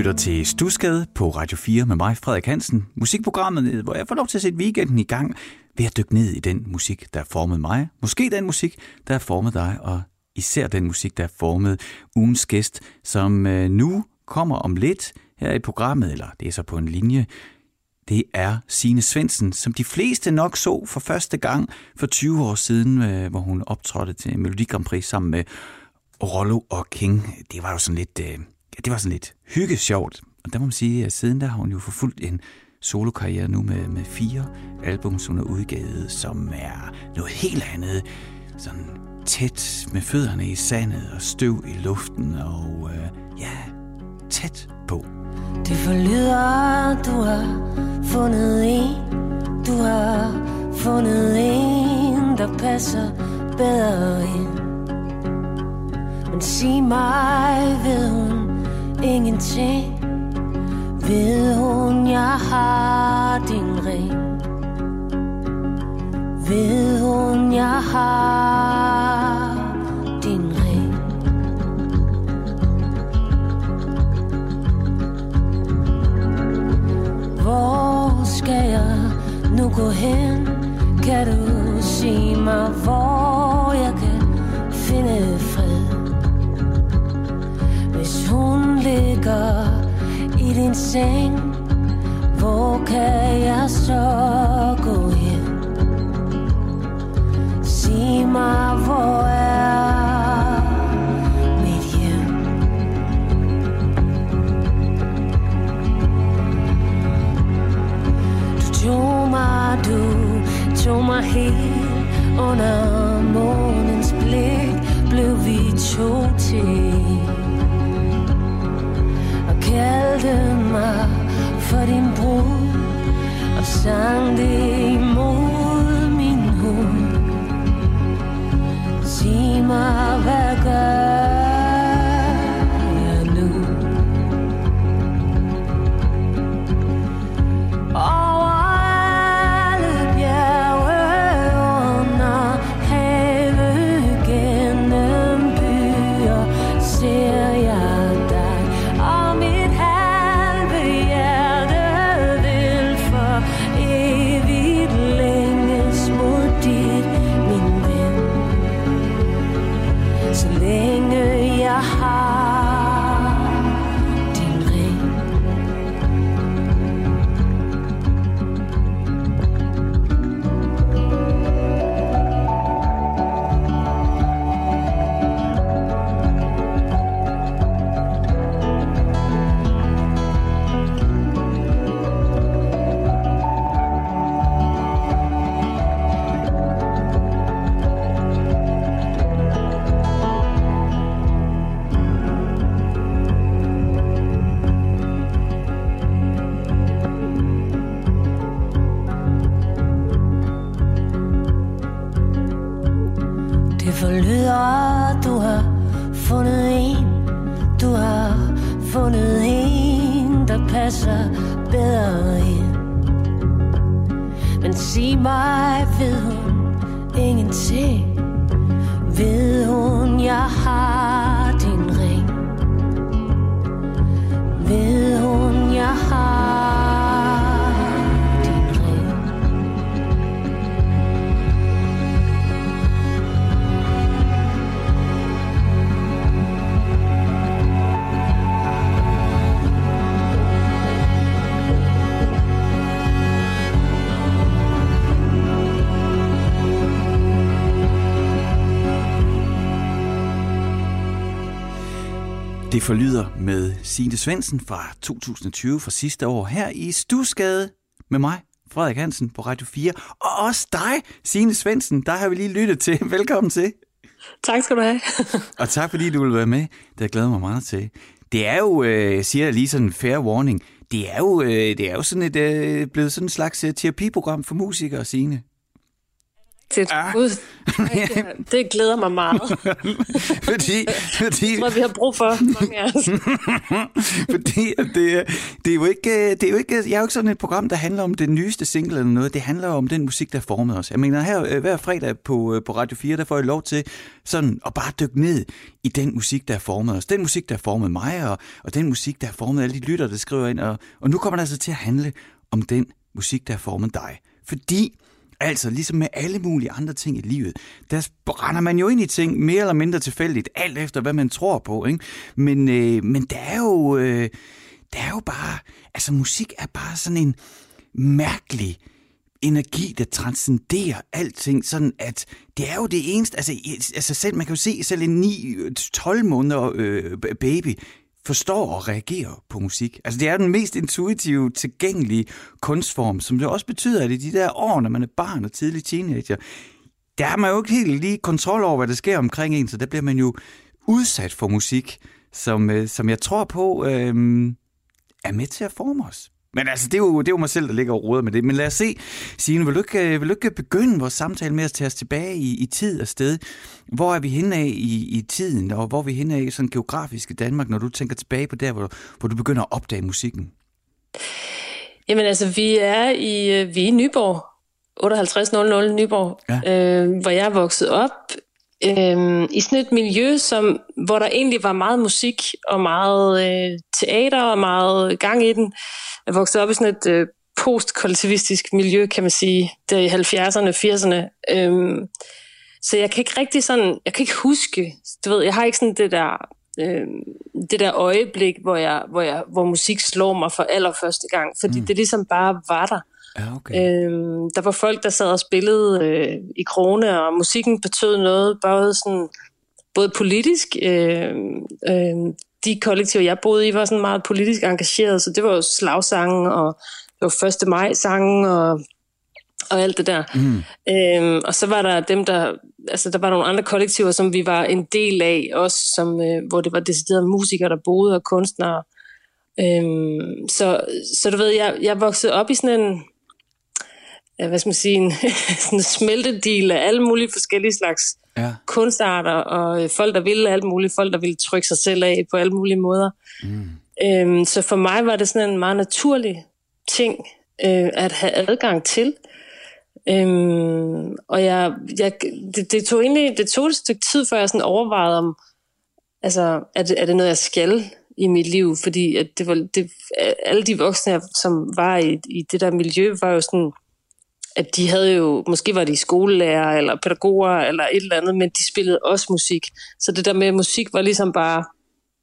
lytter til Stusgade på Radio 4 med mig, Frederik Hansen. Musikprogrammet, øh, hvor jeg får lov til at sætte weekenden i gang ved at dykke ned i den musik, der har formet mig. Måske den musik, der har formet dig, og især den musik, der har formet ugens gæst, som øh, nu kommer om lidt her i programmet, eller det er så på en linje. Det er Sine Svensen, som de fleste nok så for første gang for 20 år siden, øh, hvor hun optrådte til Melodi Grand Prix sammen med Rollo og King. Det var jo sådan lidt, det var sådan lidt hyggesjovt. Og der må man sige, at siden der har hun jo forfulgt en solokarriere nu med, med fire album, som er udgivet, som er noget helt andet. Sådan tæt med fødderne i sandet og støv i luften og øh, ja, tæt på. Det forlyder, du har fundet en, du har fundet en, der passer bedre ind. Men sig mig, ved hun ingenting? Ved hun, jeg har din ring? Ved hun, jeg har din ring? Hvor skal jeg nu gå hen? Kan du sige mig, hvor jeg kan finde fred? Hvis hun ligger i din seng, hvor kan jeg så gå hen? Forlyder, du har fundet en, du har fundet en, der passer bedre ind. Men sig mig, ved hun ingenting? Ved hun, jeg Det forlyder med Signe Svensen fra 2020 fra sidste år her i Stusgade med mig, Frederik Hansen på Radio 4. Og også dig, Signe Svensen, der har vi lige lyttet til. Velkommen til. Tak skal du have. Og tak fordi du vil være med. Det glæder mig meget til. Det er jo, øh, jeg siger lige sådan en fair warning, det er jo, øh, det er jo sådan et, øh, blevet sådan en slags øh, terapiprogram for musikere, Signe. Rigtigt. Ja. Gud, det, glæder mig meget. fordi, fordi, jeg tror, vi har brug for mange af os. fordi det, det, er jo ikke, det er jo ikke, jeg er jo ikke sådan et program, der handler om det nyeste single eller noget. Det handler om den musik, der formet os. Jeg mener, her øh, hver fredag på, øh, på Radio 4, der får jeg lov til sådan at bare dykke ned i den musik, der har formet os. Den musik, der formet mig, og, og den musik, der formet alle de lytter, der skriver ind. Og, og nu kommer det altså til at handle om den musik, der har formet dig. Fordi Altså, ligesom med alle mulige andre ting i livet, der brænder man jo ind i ting mere eller mindre tilfældigt, alt efter hvad man tror på, ikke? Men, øh, men der er jo, øh, der er jo bare, altså musik er bare sådan en mærkelig energi, der transcenderer alting, sådan at det er jo det eneste, altså, altså selv, man kan jo se selv en 9-12 øh, måneder øh, baby, forstår og reagerer på musik. Altså det er den mest intuitive, tilgængelige kunstform, som det også betyder, at i de der år, når man er barn og tidlig teenager, der har man jo ikke helt lige kontrol over, hvad der sker omkring en, så der bliver man jo udsat for musik, som, øh, som jeg tror på øh, er med til at forme os. Men altså, det er, jo, det er jo mig selv, der ligger og råder med det. Men lad os se, Signe, vil du ikke, vil du ikke begynde vores samtale med at tage os tilbage i, i tid og sted? Hvor er vi henne af i, i tiden, og hvor er vi henne af i sådan geografisk i Danmark, når du tænker tilbage på der, hvor, hvor du begynder at opdage musikken? Jamen altså, vi er i, øh, vi er i Nyborg, 5800 Nyborg, ja. øh, hvor jeg er vokset op øh, i sådan et miljø, som, hvor der egentlig var meget musik og meget øh, teater og meget gang i den. Jeg voksede op i sådan et øh, postkollektivistisk miljø, kan man sige, der i 70'erne, 80'erne. Øhm, så jeg kan ikke rigtig sådan, jeg kan ikke huske, du ved, jeg har ikke sådan det der, øh, det der øjeblik, hvor, jeg, hvor, jeg, hvor musik slår mig for allerførste gang, fordi mm. det ligesom bare var der. Ja, okay. øhm, der var folk, der sad og spillede øh, i krone, og musikken betød noget, både sådan, både politisk, øh, øh, de kollektiver, jeg boede i, var sådan meget politisk engageret, så det var jo slagsange, og det var 1. maj sange og, og alt det der. Mm. Øhm, og så var der dem, der, altså der var nogle andre kollektiver, som vi var en del af, også som, øh, hvor det var deciderede musikere, der boede, og kunstnere. Øhm, så, så du ved, jeg, jeg voksede op i sådan en, hvad skal man sige, en, sådan smeltedil af alle mulige forskellige slags ja. kunstarter, og øh, folk, der ville alt muligt, folk, der ville trykke sig selv af på alle mulige måder. Mm. Øhm, så for mig var det sådan en meget naturlig ting øh, at have adgang til. Øhm, og jeg, jeg, det, det, tog egentlig det tog et stykke tid, før jeg sådan overvejede om, altså, er det, er det noget, jeg skal i mit liv? Fordi at det var, det, alle de voksne, som var i, i det der miljø, var jo sådan, at de havde jo, måske var de skolelærer eller pædagoger eller et eller andet, men de spillede også musik. Så det der med musik var ligesom bare,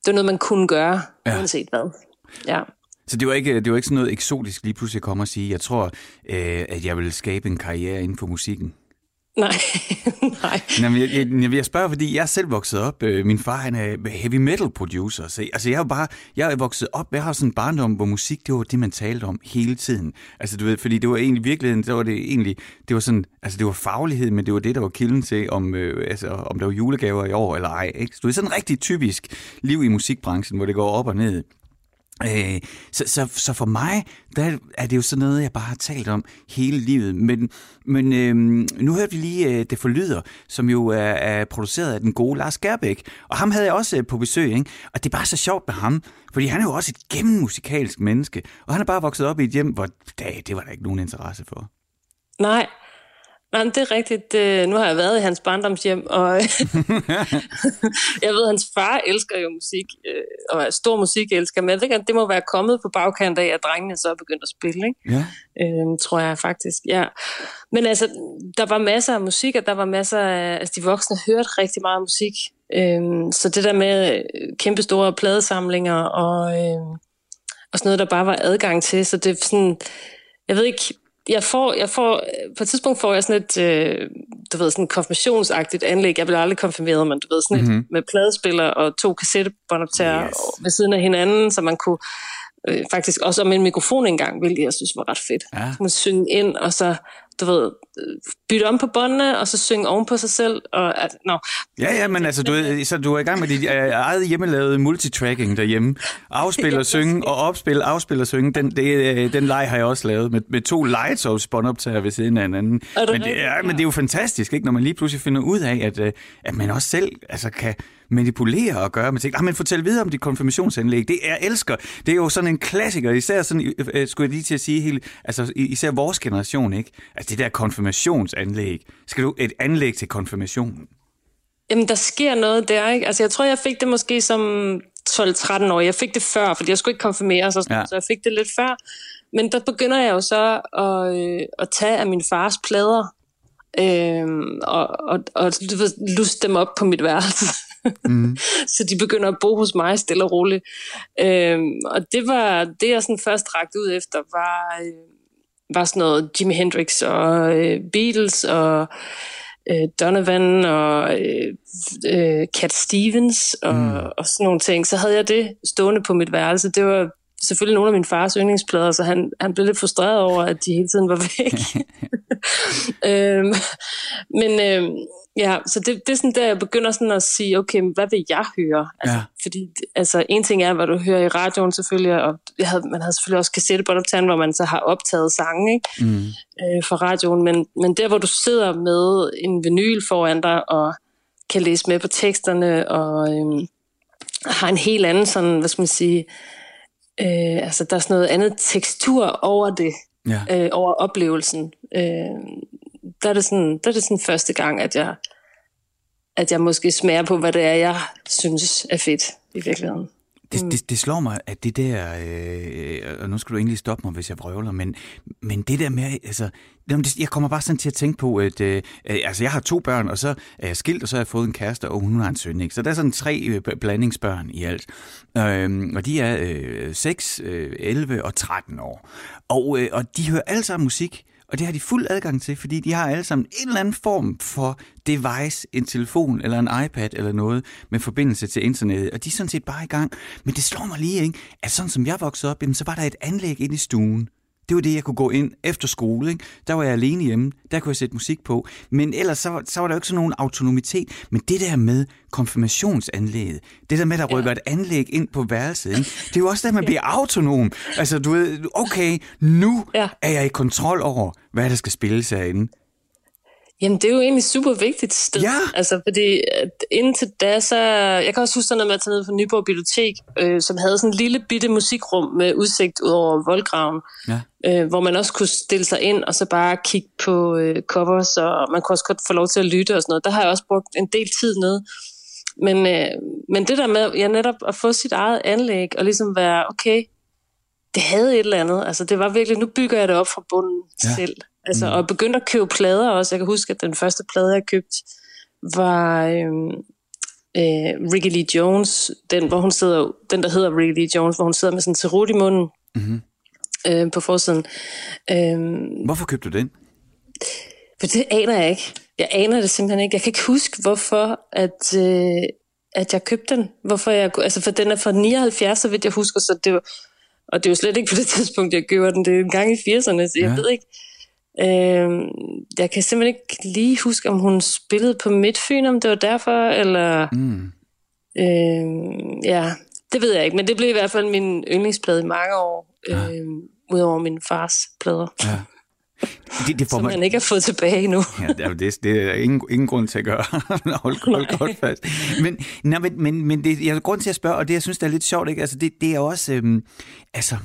det var noget, man kunne gøre, ja. uanset hvad. Ja. Så det var, ikke, det var ikke sådan noget eksotisk lige pludselig at komme og sige, jeg tror, øh, at jeg vil skabe en karriere inden for musikken? Nej, nej. Jamen, jeg, jeg, jeg spørger, fordi jeg er selv vokset op. Øh, min far han er heavy metal producer. Så, altså, jeg er bare, jeg er vokset op, jeg har sådan en barndom, hvor musik, det var det, man talte om hele tiden. Altså, du ved, fordi det var egentlig virkelig, det var det egentlig, det var sådan, altså, det var faglighed, men det var det, der var kilden til, om, øh, altså, om der var julegaver i år eller ej. Ikke? Så det er sådan en rigtig typisk liv i musikbranchen, hvor det går op og ned. Øh, så, så, så for mig, der er det jo sådan noget, jeg bare har talt om hele livet. Men, men øh, nu hørte vi lige øh, Det Forlyder, som jo er, er produceret af den gode Lars Gerbæk. Og ham havde jeg også øh, på besøg, ikke? Og det er bare så sjovt med ham, fordi han er jo også et gennemmusikalsk menneske. Og han er bare vokset op i et hjem, hvor da, det var der ikke nogen interesse for. Nej, Nej, det er rigtigt. Nu har jeg været i hans barndomshjem, og jeg ved, at hans far elsker jo musik, øh, og er stor musikelsker, men jeg ved det må være kommet på bagkant af, at drengene så er begyndt at spille, ikke? Ja. Øhm, tror jeg faktisk, ja. Men altså, der var masser af musik, og der var masser af, altså de voksne hørte rigtig meget musik, øhm, så det der med øh, kæmpe store pladesamlinger, og, øhm, og sådan noget, der bare var adgang til, så det er sådan, jeg ved ikke, jeg får, jeg får, på et tidspunkt får jeg sådan et, øh, du ved, sådan konfirmationsagtigt anlæg. Jeg bliver aldrig konfirmeret, men du ved, sådan mm-hmm. et med pladespiller og to kassettebåndoptager yes. ved siden af hinanden, så man kunne øh, faktisk også om en mikrofon engang, hvilket jeg synes var ret fedt. Ja. Så man synge ind, og så du ved, bytte om på båndene, og så synge oven på sig selv. Og, at, no. Ja, ja, men altså, du, er, så du er i gang med dit uh, eget hjemmelavede multitracking derhjemme. Afspille og synge, og opspille, afspille og synge. Den, det, øh, den leg har jeg også lavet med, med to Lightsoul båndoptager ved siden af hinanden. Men det, ja, men det er jo fantastisk, ikke, når man lige pludselig finder ud af, at, øh, at man også selv altså, kan manipulere og gøre med ting. Ah, men fortæl videre om dit konfirmationsanlæg. Det er elsker. Det er jo sådan en klassiker, især sådan, øh, skulle jeg lige til at sige, helt, altså især vores generation, ikke? Altså det der konfirmationsanlæg. Skal du et anlæg til konfirmationen? Jamen, der sker noget der, ikke? Altså, jeg tror, jeg fik det måske som 12-13 år. Jeg fik det før, fordi jeg skulle ikke konfirmere sig, ja. så jeg fik det lidt før. Men der begynder jeg jo så at, øh, at tage af min fars plader, øh, og, og, og luste dem op på mit værelse. Mm. så de begynder at bo hos mig stille og roligt. Øhm, og det var det, jeg sådan først rakte ud efter, var, øh, var sådan noget Jimi Hendrix og øh, Beatles og øh, Donovan og øh, øh, Cat Stevens og, mm. og sådan nogle ting. Så havde jeg det stående på mit værelse. Det var selvfølgelig nogle af min fars yndlingsplader, så han, han blev lidt frustreret over, at de hele tiden var væk. øhm, men øhm, ja, så det, det er sådan der, jeg begynder sådan at sige, okay, hvad vil jeg høre? Altså, ja. Fordi altså, en ting er, hvad du hører i radioen selvfølgelig, og jeg havde, man havde selvfølgelig også kassettebåndoptageren, hvor man så har optaget sange ikke? Mm. Øh, for radioen, men, men der, hvor du sidder med en vinyl foran dig, og kan læse med på teksterne, og øhm, har en helt anden sådan, hvad skal man sige, øh, altså der er sådan noget andet tekstur over det, ja. øh, over oplevelsen. Øh, der er, det sådan, der er det sådan første gang, at jeg, at jeg måske smager på, hvad det er, jeg synes er fedt i virkeligheden. Det, mm. det, det slår mig, at det der, øh, og nu skal du egentlig stoppe mig, hvis jeg vrøvler, men, men det der med, altså, jeg kommer bare sådan til at tænke på, at øh, altså, jeg har to børn, og så er jeg skilt, og så har jeg fået en kæreste, og hun har en søn, ikke? Så der er sådan tre øh, blandingsbørn i alt. Øh, og de er øh, 6, øh, 11 og 13 år. Og, øh, og de hører alle sammen musik, og det har de fuld adgang til, fordi de har alle sammen en eller anden form for device, en telefon eller en iPad eller noget med forbindelse til internettet. Og de er sådan set bare i gang. Men det slår mig lige, ikke? at sådan som jeg voksede op, jamen, så var der et anlæg ind i stuen. Det var det, jeg kunne gå ind efter skole. Ikke? Der var jeg alene hjemme. Der kunne jeg sætte musik på. Men ellers så, så var der jo ikke sådan nogen autonomitet. Men det der med konfirmationsanlægget, det der med, at der rykker ja. et anlæg ind på værelset, ikke? det er jo også der, man bliver autonom. Altså, du ved, okay, nu ja. er jeg i kontrol over, hvad der skal spilles herinde. Jamen, det er jo egentlig super vigtigt sted. Ja. Altså, fordi indtil da, så... Jeg kan også huske sådan noget med at tage ned på Nyborg Bibliotek, øh, som havde sådan en lille bitte musikrum med udsigt ud over voldgraven, ja. øh, hvor man også kunne stille sig ind og så bare kigge på øh, covers, og man kunne også godt få lov til at lytte og sådan noget. Der har jeg også brugt en del tid nede. Men, øh, men det der med ja, netop at få sit eget anlæg og ligesom være, okay, det havde et eller andet. Altså, det var virkelig, nu bygger jeg det op fra bunden ja. selv. Altså, mm. Og begyndte at købe plader også. Jeg kan huske, at den første plade, jeg købte, var øhm, øh, Ricky Lee Jones, den, hvor hun sidder, den der hedder Ricky Lee Jones, hvor hun sidder med sådan en cerut i munden mm-hmm. øh, på forsiden. Øhm, Hvorfor købte du den? For det aner jeg ikke. Jeg aner det simpelthen ikke. Jeg kan ikke huske, hvorfor at, øh, at jeg købte den. Hvorfor jeg, altså for den er fra 79, så vidt jeg husker, så det var, og det er jo slet ikke på det tidspunkt, jeg køber den. Det er en gang i 80'erne, så jeg ja. ved ikke. Øh, jeg kan simpelthen ikke lige huske, om hun spillede på Midtfyn, om det var derfor, eller... Mm. Øh, ja, det ved jeg ikke, men det blev i hvert fald min yndlingsplade i mange år, ja. øh, udover min fars plader. Ja. Det, det får Som man... ikke har fået tilbage nu. ja, det, det er ingen, ingen grund til at gøre. hold, hold godt fast. Men, nej, men, men, men det, jeg har grund til at spørge, og det jeg synes, det er lidt sjovt, ikke? Altså, det, det er også... Øhm, altså,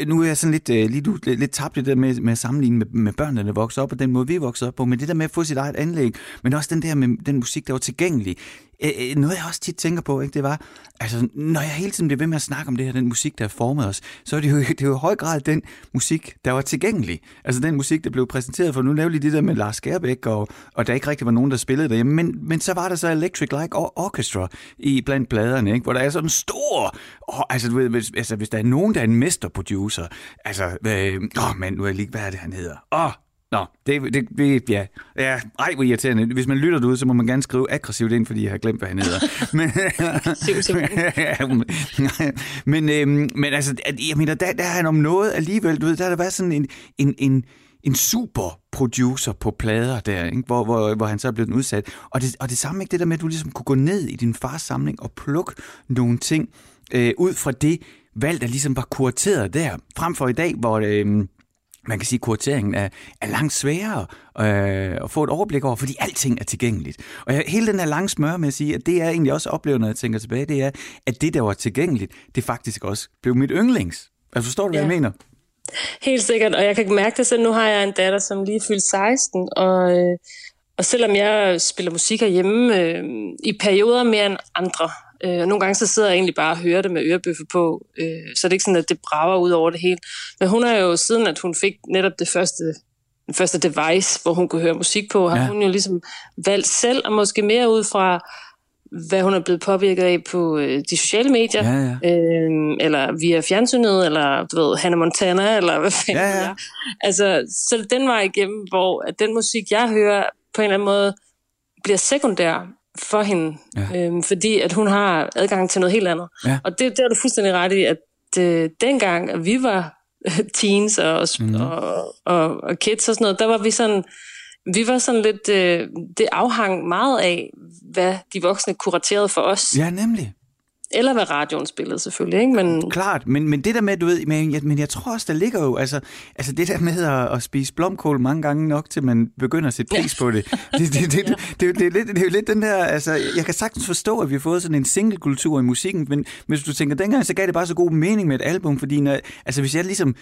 Øh, nu er jeg sådan lidt, øh, lige du, lidt, lidt tabt det der med, med at sammenligne med, med børnene, der vokser op, og den måde, vi vokser op på, men det der med at få sit eget anlæg, men også den der med den musik, der var tilgængelig. Øh, øh, noget jeg også tit tænker på, ikke, det var, altså, når jeg hele tiden bliver ved med at snakke om det her, den musik, der formede os, så er det jo, det er jo i høj grad den musik, der var tilgængelig. Altså den musik, der blev præsenteret for, nu lavede lige det der med Lars Skærbæk, og, og der ikke rigtig var nogen, der spillede derhjemme, men, men så var der så Electric Like Orchestra i blandt pladerne, ikke, hvor der er sådan en stor, oh, altså, du ved, hvis, altså hvis der er nogen, der er en mesterproducer, altså, øh, åh mand, nu er jeg lige, hvad er det, han hedder? Åh, oh, Nå, det, det, det ja. ja. Ej, hvor irriterende. Hvis man lytter ud, så må man gerne skrive aggressivt ind, fordi jeg har glemt, hvad han hedder. men, men, øhm, men altså, jeg mener, der, der er han om noget alligevel, du ved, der har der været sådan en, en, en, en super producer på plader der, ikke? Hvor, hvor, hvor han så er blevet udsat. Og det, og det samme ikke det der med, at du ligesom kunne gå ned i din fars samling og plukke nogle ting øh, ud fra det valg, der ligesom var kurateret der, frem for i dag, hvor øh, man kan sige, at kurateringen er, er langt sværere øh, at få et overblik over, fordi alting er tilgængeligt. Og jeg, hele den her lange smør med at sige, at det er egentlig også oplevet, når jeg tænker tilbage, det er, at det, der var tilgængeligt, det faktisk også blev mit yndlings. Altså forstår du, hvad ja. jeg mener? Helt sikkert, og jeg kan mærke det selv. Nu har jeg en datter, som lige fyldt 16, og, øh, og selvom jeg spiller musik herhjemme øh, i perioder mere end andre, øh, og nogle gange så sidder jeg egentlig bare og hører det med ørebøffer på, øh, så det er ikke sådan, at det brager ud over det hele. Men hun er jo, siden at hun fik netop det første den første device, hvor hun kunne høre musik på, har ja. hun jo ligesom valgt selv, og måske mere ud fra, hvad hun er blevet påvirket af på øh, de sociale medier, ja, ja. Øh, eller via fjernsynet, eller du ved, Hannah Montana, eller hvad fanden ja, ja. Altså, så den var igennem, hvor at den musik, jeg hører, på en eller anden måde bliver sekundær for hende, ja. øhm, fordi at hun har adgang til noget helt andet. Ja. Og det, det er du fuldstændig ret i, at øh, dengang, at vi var teens og, mm. og, og, og kids og sådan noget, der var vi sådan, vi var sådan lidt, øh, det afhang meget af, hvad de voksne kuraterede for os. Ja, nemlig. Eller hvad radioen spillede selvfølgelig, ikke? Men... Klart, men, men det der med, du ved, men jeg, men jeg tror også, der ligger jo, altså, altså det der med at, at spise blomkål mange gange nok, til man begynder at sætte pris på det. Det, det, det, det, det, det, er lidt, det er jo lidt den der, altså, jeg kan sagtens forstå, at vi har fået sådan en single-kultur i musikken, men hvis du tænker, dengang, så gav det bare så god mening med et album, fordi når, altså hvis jeg ligesom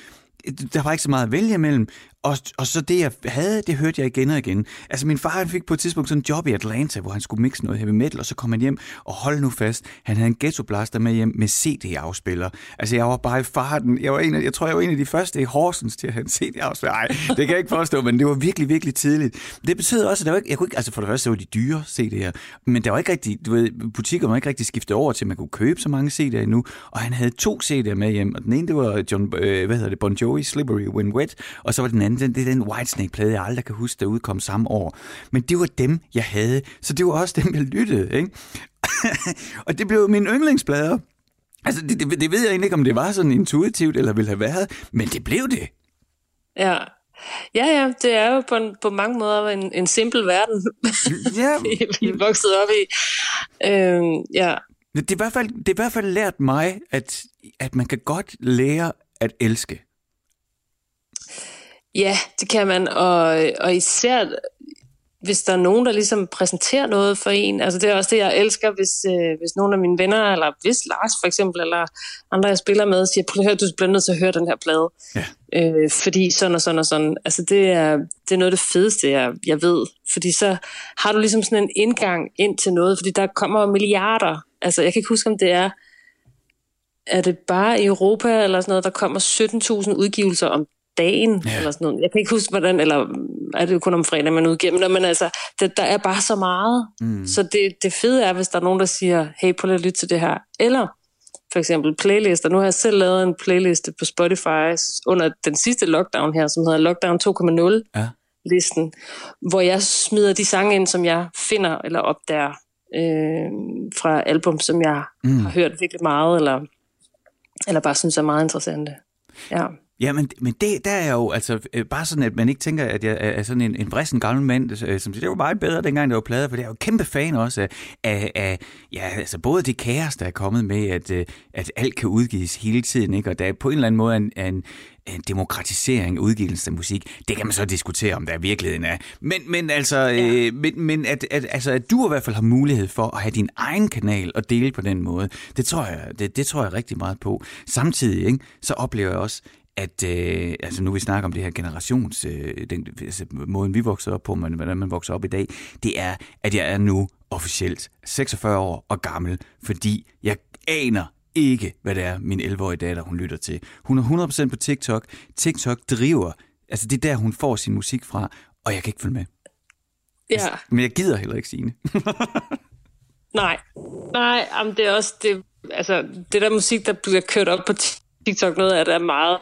der var ikke så meget at vælge imellem. Og, og så det, jeg havde, det hørte jeg igen og igen. Altså, min far han fik på et tidspunkt sådan en job i Atlanta, hvor han skulle mixe noget heavy metal, og så kom han hjem, og hold nu fast, han havde en ghetto blaster med hjem med CD-afspiller. Altså, jeg var bare i farten. Jeg, var en af, jeg tror, jeg var en af de første i Horsens til at have en CD-afspiller. Nej, det kan jeg ikke forstå, men det var virkelig, virkelig tidligt. Det betød også, at der var ikke, jeg kunne ikke, altså for det første, så var de dyre CD'er, men der var ikke rigtig, du ved, butikker var ikke rigtig skiftet over til, at man kunne købe så mange CD'er endnu, og han havde to CD'er med hjem, og den ene, det var John, øh, hvad hedder det, Bon Jovi, Slippery When Wet, og så var den anden, det er den Whitesnake-plade, jeg aldrig kan huske, der udkom samme år. Men det var dem, jeg havde, så det var også dem, jeg lyttede, ikke? og det blev min yndlingsplader. Altså, det, det, det ved jeg egentlig ikke, om det var sådan intuitivt, eller ville have været, men det blev det. Ja, Ja, ja, det er jo på, en, på mange måder en, en simpel verden, ja. vi er vokset op i. Øhm, ja. Det er, i hvert fald, det er i hvert fald lært mig, at, at man kan godt lære at elske. Ja, det kan man, og, og især hvis der er nogen, der ligesom præsenterer noget for en. Altså det er også det, jeg elsker, hvis, øh, hvis nogle af mine venner, eller hvis Lars for eksempel, eller andre, jeg spiller med, siger, prøv at høre, du bliver nødt til at høre den her plade. Ja. Øh, fordi sådan og sådan og sådan. Altså det er, det er noget af det fedeste, jeg, jeg ved. Fordi så har du ligesom sådan en indgang ind til noget, fordi der kommer milliarder. Altså jeg kan ikke huske, om det er er det bare i Europa eller sådan noget, der kommer 17.000 udgivelser om dagen, ja. eller sådan noget. Jeg kan ikke huske, hvordan, eller er det jo kun om fredag, man udgiver, men altså, det, der er bare så meget. Mm. Så det, det fede er, hvis der er nogen, der siger, hey, prøv at lytte til det her. Eller for eksempel playlister. Nu har jeg selv lavet en playliste på Spotify under den sidste lockdown her, som hedder Lockdown 2.0 ja. listen, hvor jeg smider de sange ind, som jeg finder eller opdager øh, fra album, som jeg mm. har hørt virkelig meget, eller, eller bare synes er meget interessante. Ja. Ja, men, men det, der er jo altså øh, bare sådan, at man ikke tænker, at jeg er sådan en, en vrissen gammel mand, øh, som siger, det var meget bedre dengang, det var plader, for det er jo kæmpe fan også af, af, af ja, altså både det kaos, der er kommet med, at, øh, at alt kan udgives hele tiden, ikke? og der er på en eller anden måde en, en, en demokratisering af udgivelsen af musik. Det kan man så diskutere, om der er virkeligheden er. Men, men altså, ja. øh, men, men at, at, altså, at du i hvert fald har mulighed for at have din egen kanal og dele på den måde, det tror jeg, det, det tror jeg rigtig meget på. Samtidig, ikke, så oplever jeg også, at øh, altså nu vi snakker om det her generations, øh, den, altså måden vi vokser op på, men hvordan man vokser op i dag, det er, at jeg er nu officielt 46 år og gammel, fordi jeg aner ikke, hvad det er, min 11-årige datter, hun lytter til. Hun er 100% på TikTok. TikTok driver, altså det er der, hun får sin musik fra, og jeg kan ikke følge med. Ja. Altså, men jeg gider heller ikke sige Nej, nej, jamen det er også, det, altså det der musik, der bliver kørt op på TikTok, noget af det er meget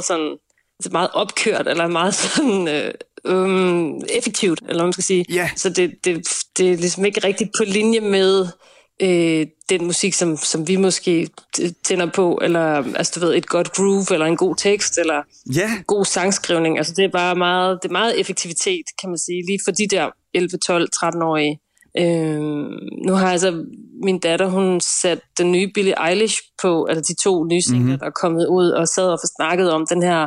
sådan altså meget opkørt, eller meget sådan øh, øh, effektivt, eller hvad man skal sige. Yeah. Så det, det, det er ligesom ikke rigtig på linje med øh, den musik, som, som vi måske tænder på, eller altså, du ved, et godt groove, eller en god tekst, eller ja. god sangskrivning. Altså, det er bare meget, det er meget effektivitet, kan man sige, lige for de der 11, 12, 13-årige. Øh, nu har altså min datter, hun sat den nye Billie Eilish på, altså de to nye singler, mm-hmm. der er kommet ud, og sad og snakket om den her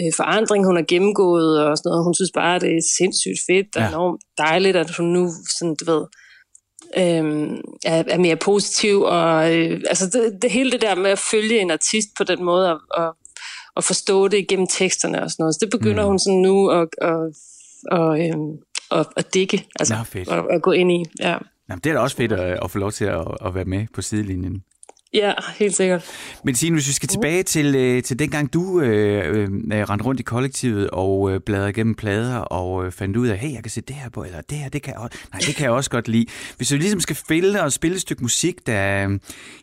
øh, forandring, hun har gennemgået, og sådan noget. Hun synes bare, det er sindssygt fedt, og ja. enormt dejligt, at hun nu, sådan, du ved, øh, er, er mere positiv, og øh, altså det, det hele det der med at følge en artist på den måde, og, og, og forstå det igennem teksterne og sådan noget, så det begynder mm. hun sådan nu at, at, at, øh, at, at digge, altså Nå, fedt. at, at gå ind i, ja. Jamen, det er da også fedt at, at få lov til at, at være med på sidelinjen. Ja, helt sikkert. Men Signe, hvis vi skal tilbage til, øh, til dengang du øh, øh, rendte rundt i kollektivet og øh, bladrede igennem plader og øh, fandt ud af, hey, jeg kan se det her på, eller det her, det kan jeg også, nej, det kan jeg også godt lide. Hvis vi ligesom skal spille og spille et stykke musik, der,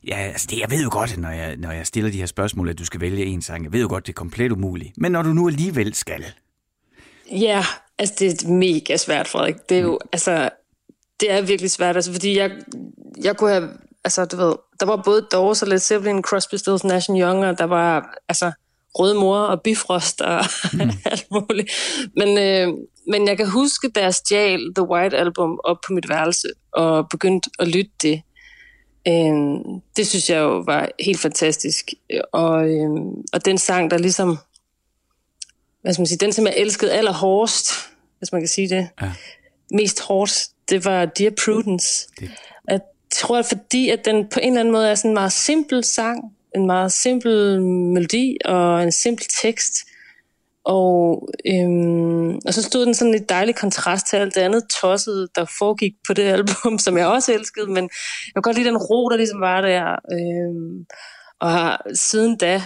ja, altså det, jeg ved jo godt, når jeg, når jeg stiller de her spørgsmål, at du skal vælge en sang, jeg ved jo godt, det er komplet umuligt. Men når du nu alligevel skal. Ja, altså det er mega svært, Frederik. Det er jo, mm. altså, det er virkelig svært, altså fordi jeg, jeg kunne have altså du ved, der var både Doors og Led Zeppelin, Crosby, Stills, Nash Young, og der var altså Røde Mor og Bifrost og mm. alt muligt. Men, øh, men jeg kan huske, da jeg stjal The White Album op på mit værelse og begyndte at lytte det. Øh, det synes jeg jo var helt fantastisk. Og, øh, og den sang, der ligesom, hvad skal man sige, den som jeg elskede allerhårdest, hvis man kan sige det, ja. mest hårdt, det var Dear Prudence. Det tror, fordi at den på en eller anden måde er sådan en meget simpel sang, en meget simpel melodi og en simpel tekst. Og, øhm, og så stod den sådan lidt dejlig kontrast til alt det andet tosset, der foregik på det album, som jeg også elskede, men jeg kan godt lide den ro, der ligesom var der. Øhm, og har siden da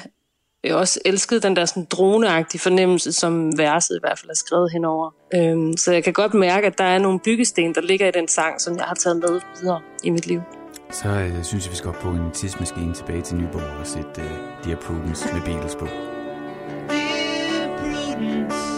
jeg også elsket den der sådan droneagtige fornemmelse, som verset i hvert fald er skrevet henover. Øhm, så jeg kan godt mærke, at der er nogle byggesten, der ligger i den sang, som jeg har taget med videre i mit liv. Så øh, synes jeg, vi skal op på en tidsmaskine tilbage til Nyborg og sætte uh, Dear Prudence med Beatles på. Dear Prudence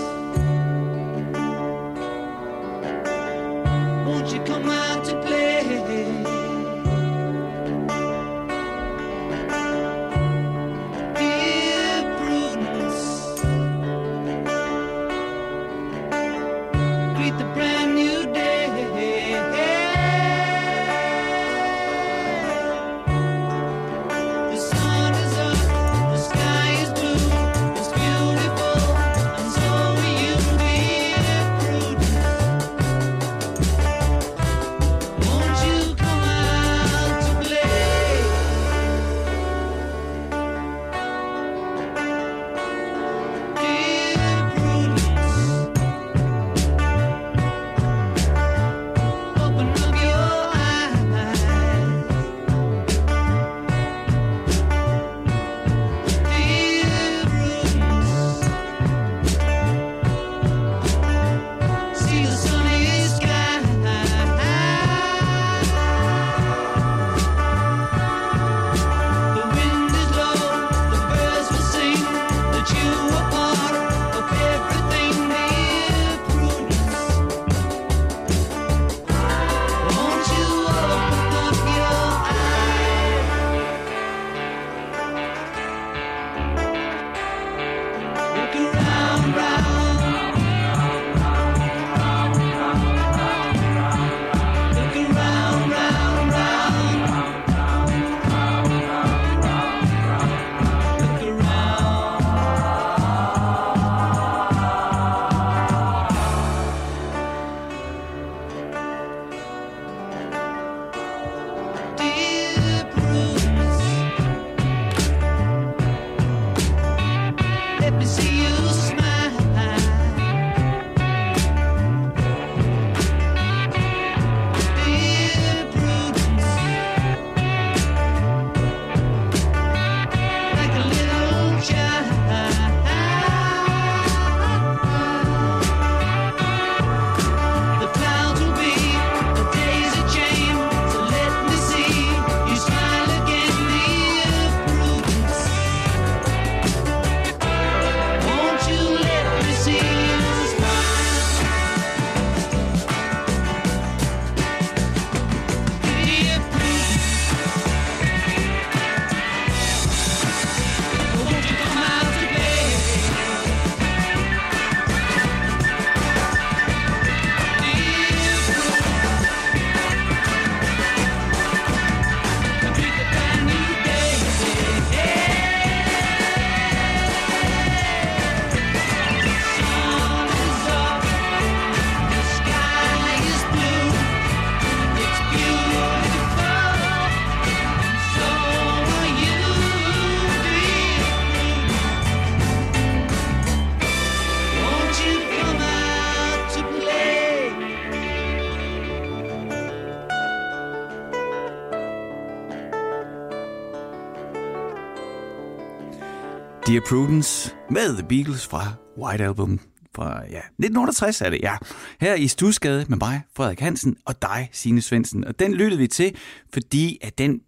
Dear Prudence med The Beatles fra White Album fra ja, 1968 er det, ja. Her i Stusgade med mig, Frederik Hansen, og dig, Signe Svendsen. Og den lyttede vi til, fordi at den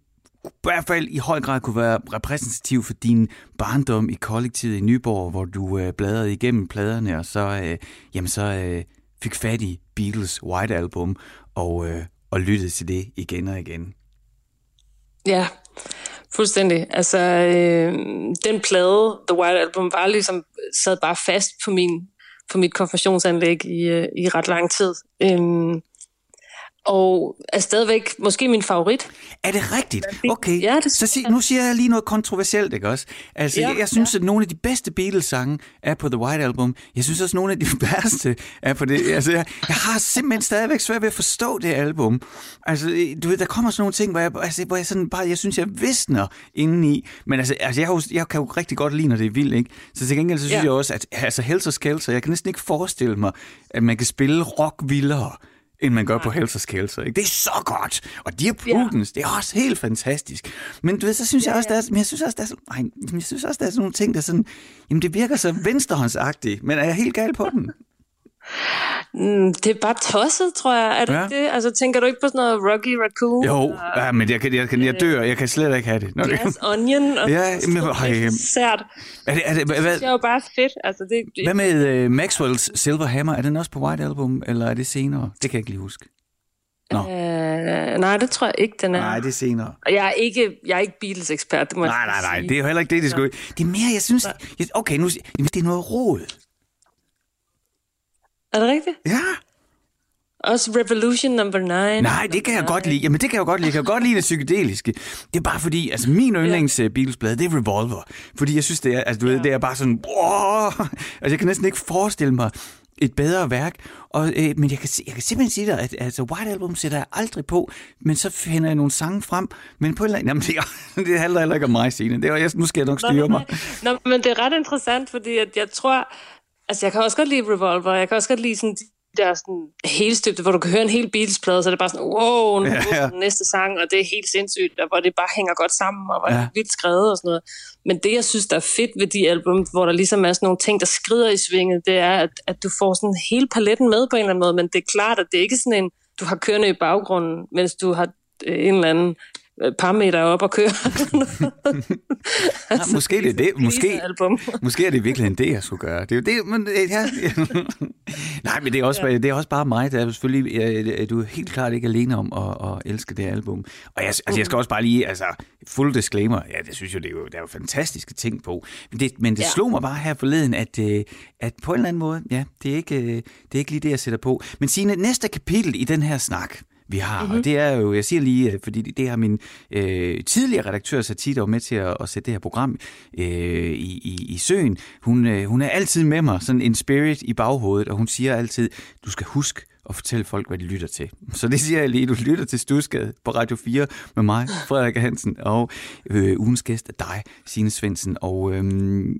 i hvert fald i høj grad kunne være repræsentativ for din barndom i kollektivet i Nyborg, hvor du øh, bladrede igennem pladerne, og så, øh, jamen så øh, fik fat i Beatles White Album, og, øh, og lyttede til det igen og igen. Ja, fuldstændig. Altså, øh, den plade, The White Album, var ligesom, sad bare fast på min på mit konfirmationsanlæg i, øh, i ret lang tid. Øhm, og er stadigvæk måske min favorit. Er det rigtigt? Okay, ja, det så sig, nu siger jeg lige noget kontroversielt, ikke også? Altså, ja, jeg, jeg synes, ja. at nogle af de bedste Beatles-sange er på The White Album. Jeg synes også, at nogle af de værste er på det. Altså, jeg, jeg har simpelthen stadigvæk svært ved at forstå det album. Altså, du ved, der kommer sådan nogle ting, hvor jeg, altså, hvor jeg sådan bare, jeg synes, jeg visner indeni. Men altså, altså jeg, jeg kan jo rigtig godt lide, når det er vildt, ikke? Så til gengæld, så synes ja. jeg også, at altså, Helter Skelter, jeg kan næsten ikke forestille mig, at man kan spille rock vildere end man gør på Hells Kelser. Ikke? Det er så godt. Og de er Prudence, ja. det er også helt fantastisk. Men du ved, så synes ja, jeg også, der er, men jeg synes også, der er, nej, jeg synes også, der er sådan nogle ting, der sådan, jamen det virker så venstrehåndsagtigt, men er jeg helt gal på den? Mm, det er bare tosset, tror jeg. Er det ja. det? Altså, tænker du ikke på sådan noget Rocky Raccoon? Jo, og, ja, men jeg, kan, jeg, kan, jeg dør. Jeg kan slet ikke have det. Når Glass det... Onion. Og ja, men, øh, sært. Er det, er det, hvad, det er jo bare fedt. Altså, det, det, hvad med uh, Maxwell's Silver Hammer? Er den også på White Album, eller er det senere? Det kan jeg ikke lige huske. Nå. Øh, nej, det tror jeg ikke, den er. Nej, det er senere. Jeg er ikke, jeg er ikke Beatles-ekspert, det må Nej, nej, nej, det er jo heller ikke det, det skulle. Det er mere, jeg synes... Jeg, okay, nu, det er noget råd. Er det rigtigt? Ja. Også Revolution number 9. Nej, det kan jeg godt lide. Jamen, det kan jeg godt lide. Jeg kan godt lide det psykedeliske. Det er bare fordi, altså min yndlings ja. Beatles-blad, det er Revolver. Fordi jeg synes, det er, altså, du ja. ved, det er bare sådan, wow! altså jeg kan næsten ikke forestille mig et bedre værk. Og, øh, men jeg kan, jeg kan simpelthen sige dig, at altså, White Album sætter jeg aldrig på, men så finder jeg nogle sange frem. Men på en eller anden... Jamen, det, det handler heller ikke om mig, Signe. Det er, jeg, nu skal jeg nok styre mig. Nå, men det er ret interessant, fordi at jeg tror, Altså, jeg kan også godt lide Revolver. Jeg kan også godt lide sådan de der sådan helstøbte, hvor du kan høre en hel Beatles-plade, så det er bare sådan, wow, nu ja, ja. den næste sang, og det er helt sindssygt, og hvor det bare hænger godt sammen, og hvor ja. det er vildt skrevet og sådan noget. Men det, jeg synes, der er fedt ved de album, hvor der ligesom er sådan nogle ting, der skrider i svinget, det er, at, at du får sådan hele paletten med på en eller anden måde, men det er klart, at det er ikke sådan en, du har kørende i baggrunden, mens du har øh, en eller anden par meter op og køre. altså, ja, måske det er det. Måske, måske er det virkelig en det, jeg skulle gøre. Det er jo det, men, øh, ja. Nej, men det er, også, ja. det er også bare mig, der er selvfølgelig, jeg, du er helt klart ikke alene om at, at elske det album. Og jeg, altså, jeg skal også bare lige, altså, full disclaimer, ja, det synes jeg, det er jo, der er jo fantastiske ting på. Men det, men det ja. slog mig bare her forleden, at, øh, at på en eller anden måde, ja, det er ikke, det er ikke lige det, jeg sætter på. Men Signe, næste kapitel i den her snak, vi har. Mm-hmm. Og det er jo, jeg siger lige, fordi det har min øh, tidligere redaktør Satita var med til at, at sætte det her program øh, i, i, i søen. Hun, øh, hun er altid med mig, sådan en spirit i baghovedet, og hun siger altid, du skal huske at fortælle folk, hvad de lytter til. Så det siger jeg lige, du lytter til Stusgade på Radio 4 med mig, Frederik Hansen, og øh, ugens gæst er dig, Signe Svendsen. Og øh,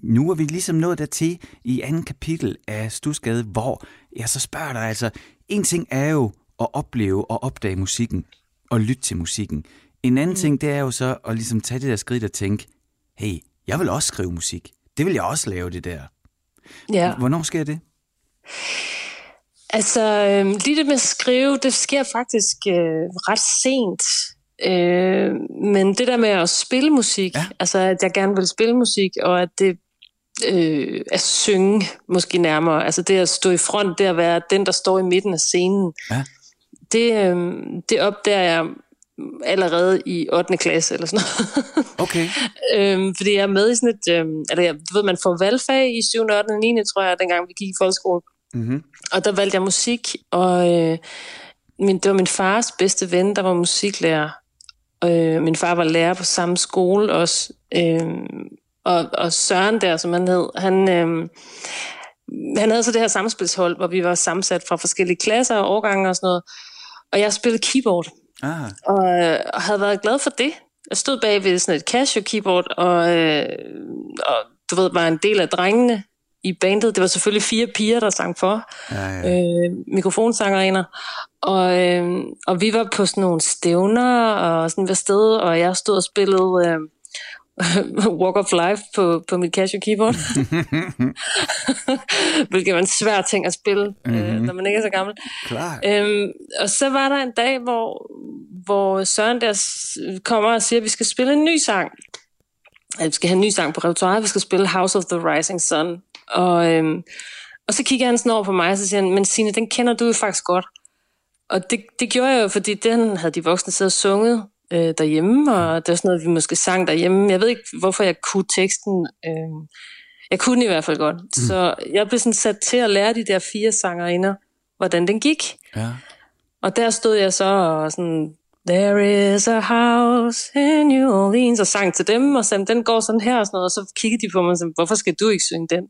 nu er vi ligesom nået dertil i anden kapitel af Stusgade, hvor jeg så spørger dig altså, en ting er jo at opleve og opdage musikken og lytte til musikken. En anden mm. ting, det er jo så at ligesom tage det der skridt og tænke, hey, jeg vil også skrive musik. Det vil jeg også lave, det der. Ja. Hvornår sker det? Altså, øh, lige det med at skrive, det sker faktisk øh, ret sent. Øh, men det der med at spille musik, ja. altså at jeg gerne vil spille musik, og at det øh, at synge måske nærmere, altså det at stå i front, det at være den, der står i midten af scenen, ja det, øh, det opdager jeg allerede i 8. klasse eller sådan noget. Okay. øhm, fordi jeg er med i sådan et, øhm, eller du ved, man får valgfag i 7. 8. og 9. tror jeg, dengang vi gik i folkeskole. Mm-hmm. Og der valgte jeg musik, og øh, min, det var min fars bedste ven, der var musiklærer. Øh, min far var lærer på samme skole også. Øh, og, og Søren der, som han hed, han, øh, han havde så det her samspilshold, hvor vi var sammensat fra forskellige klasser og årgange og sådan noget. Og jeg spillede keyboard. Ah. Og, øh, og havde været glad for det. Jeg stod bag ved sådan et Casio keyboard, og, øh, og du ved, var en del af drengene i bandet. Det var selvfølgelig fire piger, der sang for. Ja, ja. Øh, mikrofonsangerinder. Og, øh, og vi var på sådan nogle stævner og sådan ved sted, og jeg stod og spillede... Øh, Walk of Life på, på mit Casio keyboard. Hvilket var en svær ting at spille, mm-hmm. øh, når man ikke er så gammel. Klar. Øhm, og så var der en dag, hvor, hvor Søren der kommer og siger, at vi skal spille en ny sang. At vi skal have en ny sang på repertoire. Vi skal spille House of the Rising Sun. Og, øhm, og så kigger han sådan over på mig, og så siger han, men Signe, den kender du jo faktisk godt. Og det, det gjorde jeg jo, fordi den havde de voksne siddet og sunget øh, derhjemme, og det var sådan noget, vi måske sang derhjemme. Jeg ved ikke, hvorfor jeg kunne teksten. Øh, jeg kunne i hvert fald godt. Mm. Så jeg blev sådan sat til at lære de der fire sangerinder, hvordan den gik. Ja. Og der stod jeg så og sådan, There is a house in New Orleans, og sang til dem, og sagde, den går sådan her og sådan noget, og så kiggede de på mig og sagde, hvorfor skal du ikke synge den?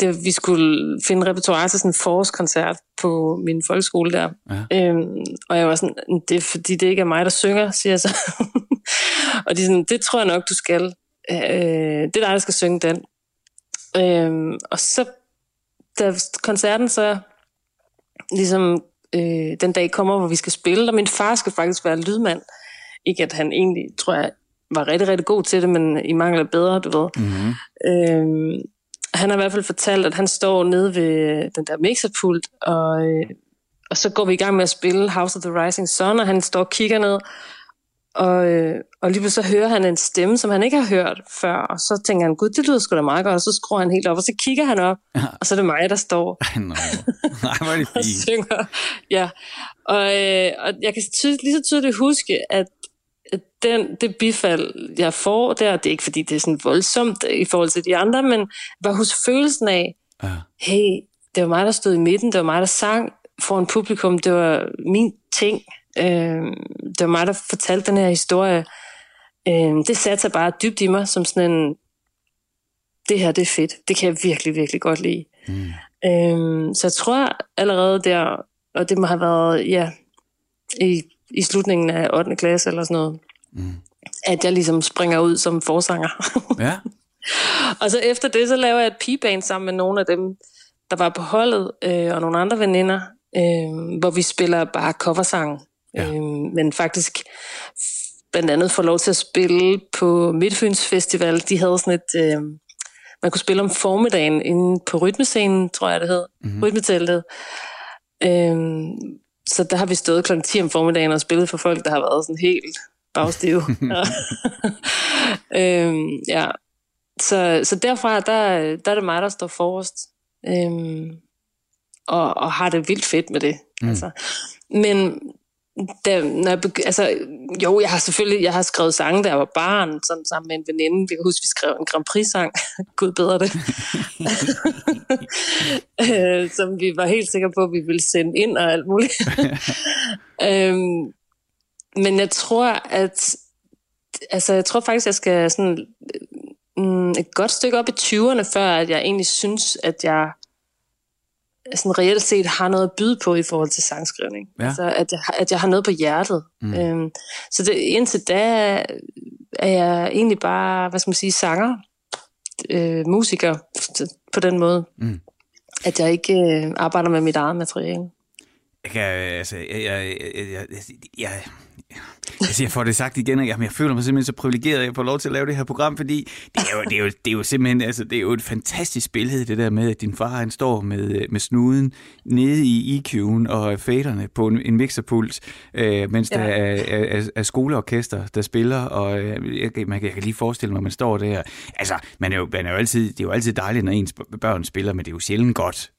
Det, vi skulle finde repertoire til sådan en forårskoncert på min folkeskole der. Ja. Øhm, og jeg var sådan, det er fordi, det ikke er mig, der synger, siger jeg så. og de sådan, det tror jeg nok, du skal. Øh, det er dig, der skal synge den. Øhm, og så, da koncerten så ligesom øh, den dag kommer, hvor vi skal spille, og min far skal faktisk være lydmand. Ikke at han egentlig, tror jeg, var rigtig, rigtig god til det, men i mangel af bedre, du ved. Mm-hmm. Øhm, han har i hvert fald fortalt, at han står nede ved den der mixerpult, og, øh, og så går vi i gang med at spille House of the Rising Sun, og han står og kigger ned, og, øh, og lige så hører han en stemme, som han ikke har hørt før, og så tænker han, gud, det lyder sgu da meget godt, og så skruer han helt op, og så kigger han op, ja. og så er det mig, der står. Nej, hvor er det fint. og synger. Ja, og, øh, og jeg kan tydelig, lige så tydeligt huske, at den, det bifald, jeg får der, det er ikke fordi, det er sådan voldsomt i forhold til de andre, men var hos følelsen af, ja. hey, det var mig, der stod i midten, det var mig, der sang for en publikum, det var min ting. Øh, det var mig, der fortalte den her historie. Øh, det satte sig bare dybt i mig, som sådan en, det her, det er fedt. Det kan jeg virkelig, virkelig godt lide. Mm. Øh, så jeg tror allerede der, og det må have været, ja, i, i slutningen af 8. klasse eller sådan noget, mm. at jeg ligesom springer ud som forsanger. ja. Og så efter det, så laver jeg et pigeband sammen med nogle af dem, der var på holdet, øh, og nogle andre veninder, øh, hvor vi spiller bare coversang. Ja. Øh, men faktisk blandt andet får lov til at spille på Midtfyns Festival. De havde sådan et... Øh, man kunne spille om formiddagen inde på rytmescenen, tror jeg det hed. Mm-hmm. Rytmeteltet. Øh, så der har vi stået kl. 10 om formiddagen og spillet for folk, der har været sådan helt bagstive. øhm, ja. Så, så derfra, der, der er det mig, der står forrest. Øhm, og, og har det vildt fedt med det. Mm. Altså. Men da, når jeg begy- altså, jo, jeg har selvfølgelig jeg har skrevet sange, da jeg var barn, sådan sammen med en veninde. Vi kan huske, vi skrev en Grand Prix-sang. Gud bedre det. øh, som vi var helt sikre på, at vi ville sende ind og alt muligt. øhm, men jeg tror, at altså, jeg tror faktisk, jeg skal sådan mm, et godt stykke op i 20'erne, før at jeg egentlig synes, at jeg sådan reelt set har noget at byde på i forhold til sangskrivning. Ja. Altså, at jeg, at jeg har noget på hjertet. Mm. Øhm, så det, indtil da er jeg egentlig bare, hvad skal man sige, sanger, øh, musiker på den måde. Mm. At jeg ikke øh, arbejder med mit eget materiale. Jeg altså, jeg, jeg, jeg, jeg, jeg, Altså, jeg får det sagt igen, og jeg føler mig simpelthen så privilegeret, at jeg får lov til at lave det her program, fordi det er jo, det er jo, det er jo simpelthen altså, det er jo et fantastisk billede, det der med, at din far han står med, med snuden nede i EQ'en og faderne på en, en mixerpult, øh, mens ja. der er, er, er, skoleorkester, der spiller, og øh, jeg, man kan, jeg kan lige forestille mig, at man står der. Altså, man er jo, man er jo altid, det er jo altid dejligt, når ens børn spiller, men det er jo sjældent godt,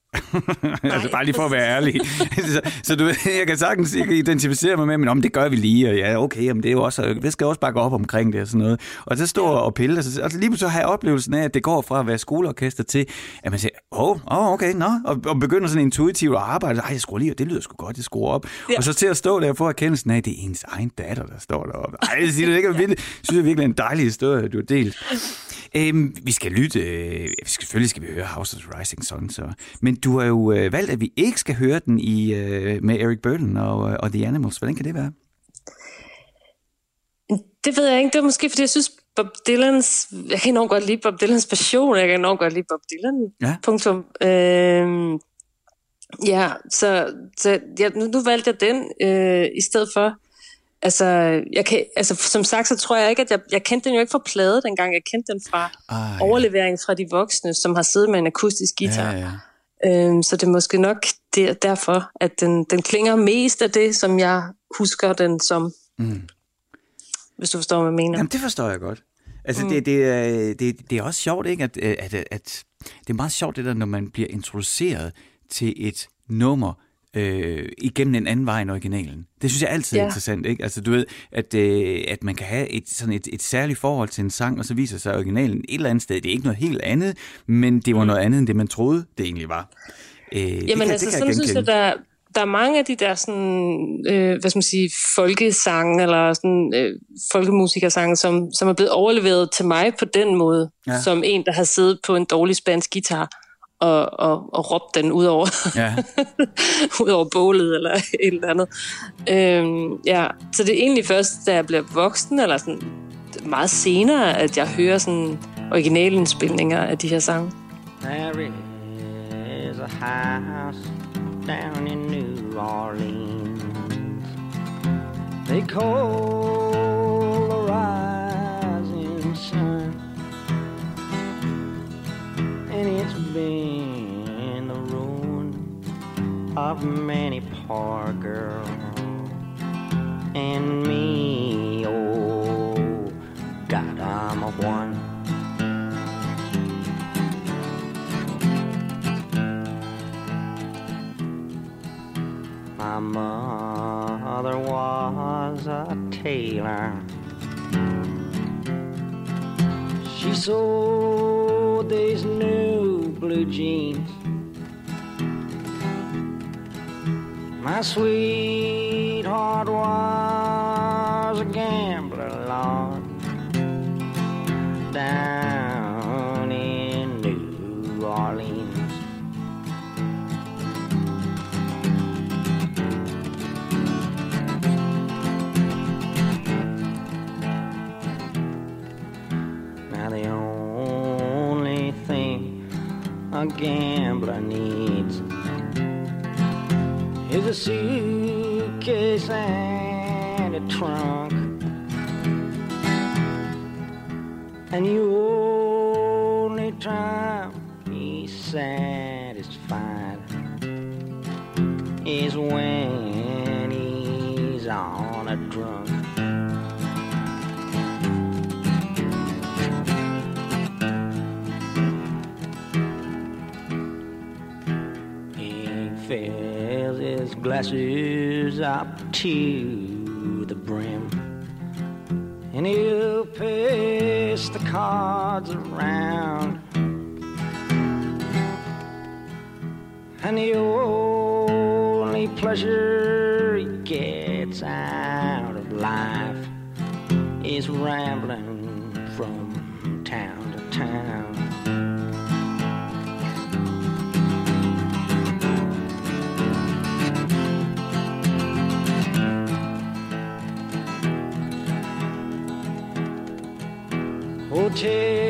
altså bare lige for at være ærlig. så, så du, jeg kan sagtens jeg kan identificere mig med, men om det gør vi lige, og ja, okay, jamen det er jo også, vi skal også bakke op omkring det og sådan noget. Og så står og pille, altså, altså lige så har jeg oplevelsen af, at det går fra at være skoleorkester til, at man siger, åh, oh, oh, okay, nå, og, og begynder sådan intuitivt at arbejde, ej, jeg skruer lige, og det lyder sgu godt, jeg skruer op. Ja. Og så til at stå der for erkendelsen af, at det er ens egen datter, der står deroppe. Ej, det siger det ikke, jeg synes, det er virkelig en dejlig historie, du har delt. Øhm, vi skal lytte, øh, selvfølgelig skal vi høre House of the Rising Sun, så. men du har jo øh, valgt, at vi ikke skal høre den i øh, med Eric Burden og, øh, og The Animals. Hvordan kan det være? Det ved jeg ikke. Det er måske, fordi jeg synes, Bob Dylans... Jeg kan enormt godt lide Bob Dylans passion. Jeg kan enormt godt lide Bob Dylan. Ja. Punktum. Øhm, ja, så, så ja, nu, nu valgte jeg den øh, i stedet for Altså, jeg kan, altså, som sagt, så tror jeg ikke, at jeg, jeg kendte den jo ikke fra plade dengang. Jeg kendte den fra ah, ja. overlevering fra de voksne, som har siddet med en akustisk guitar. Ja, ja. Øhm, så det er måske nok der, derfor, at den, den klinger mest af det, som jeg husker den som. Mm. Hvis du forstår, hvad jeg mener. Jamen, det forstår jeg godt. Altså, mm. det, det, det, det er også sjovt, ikke? At, at, at, at det er meget sjovt, det der, når man bliver introduceret til et nummer, øh, igennem en anden vej end originalen. Det synes jeg altid er ja. interessant, ikke? Altså du ved, at, øh, at man kan have et, sådan et, et særligt forhold til en sang, og så viser sig originalen et eller andet sted. Det er ikke noget helt andet, men det var mm. noget andet, end det man troede, det egentlig var. Øh, Jamen det kan, altså, det kan sådan synes jeg, der, der er mange af de der sådan, øh, hvad skal man sige, folkesange, eller sådan, øh, folkemusikersange, som, som er blevet overleveret til mig på den måde, ja. som en, der har siddet på en dårlig spansk guitar og, og, og råbe den ud over, ja. ud over bålet eller et eller andet. Øhm, ja, så det er egentlig først, da jeg bliver voksen, eller sådan meget senere, at jeg hører sådan originalindspilninger af de her sange. There is a house down in New Orleans They call the rising sun And it's been of many poor girls and me. Oh, God, I'm a one. My mother was a tailor. She sewed these new blue jeans. My sweetheart was a gambler, Lord, down in New Orleans. Now the only thing a gambler needs a suitcase and a trunk. And the only time he's satisfied is when glasses up to the brim. And he'll pass the cards around. And the only pleasure he gets out of life is rambling take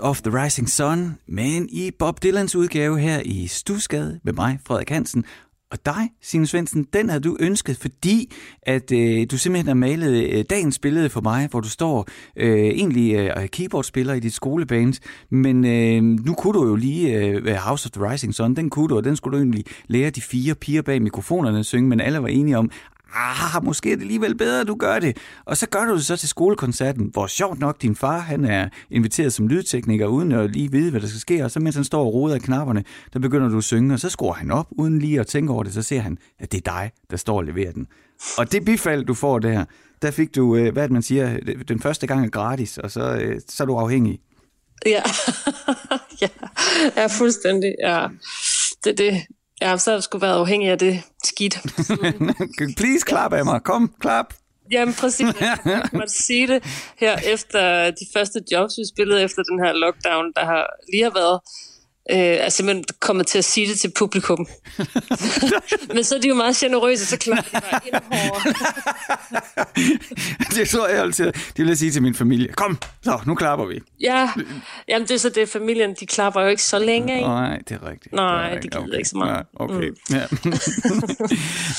Of the Rising Sun, men i Bob Dylans udgave her i Stusgade med mig, Frederik Hansen. Og dig, Signe Svendsen, den havde du ønsket, fordi at øh, du simpelthen har malet øh, dagens billede for mig, hvor du står øh, egentlig øh, keyboardspiller i dit skoleband, men øh, nu kunne du jo lige øh, være House of the Rising Sun, den kunne du, og den skulle du egentlig lære de fire piger bag mikrofonerne at synge, men alle var enige om, ah, måske er det alligevel bedre, at du gør det. Og så gør du det så til skolekoncerten, hvor sjovt nok din far, han er inviteret som lydtekniker, uden at lige vide, hvad der skal ske. Og så mens han står og roder af knapperne, der begynder du at synge, og så skruer han op, uden lige at tænke over det, så ser han, at det er dig, der står og leverer den. Og det bifald, du får der, der fik du, øh, hvad man siger, den første gang er gratis, og så, øh, så er du afhængig. Ja, ja, ja fuldstændig. Ja. Det det. Ja, så har jeg sgu været afhængig af det skidt. Please, klap af mig. Kom, klap. Jamen præcis, jeg måtte sige det her efter de første jobs, vi spillede efter den her lockdown, der har lige har været øh, er simpelthen kommet til at sige det til publikum. Men så er de jo meget generøse, så klart de bare ind det tror jeg altid. Det vil jeg sige til min familie. Kom, så nu klapper vi. Ja, jamen det er så det, familien, de klapper jo ikke så længe, ikke? Nej, det er rigtigt. Nej, det, er det gider okay. ikke så meget. Ja, okay. Mm. Ja.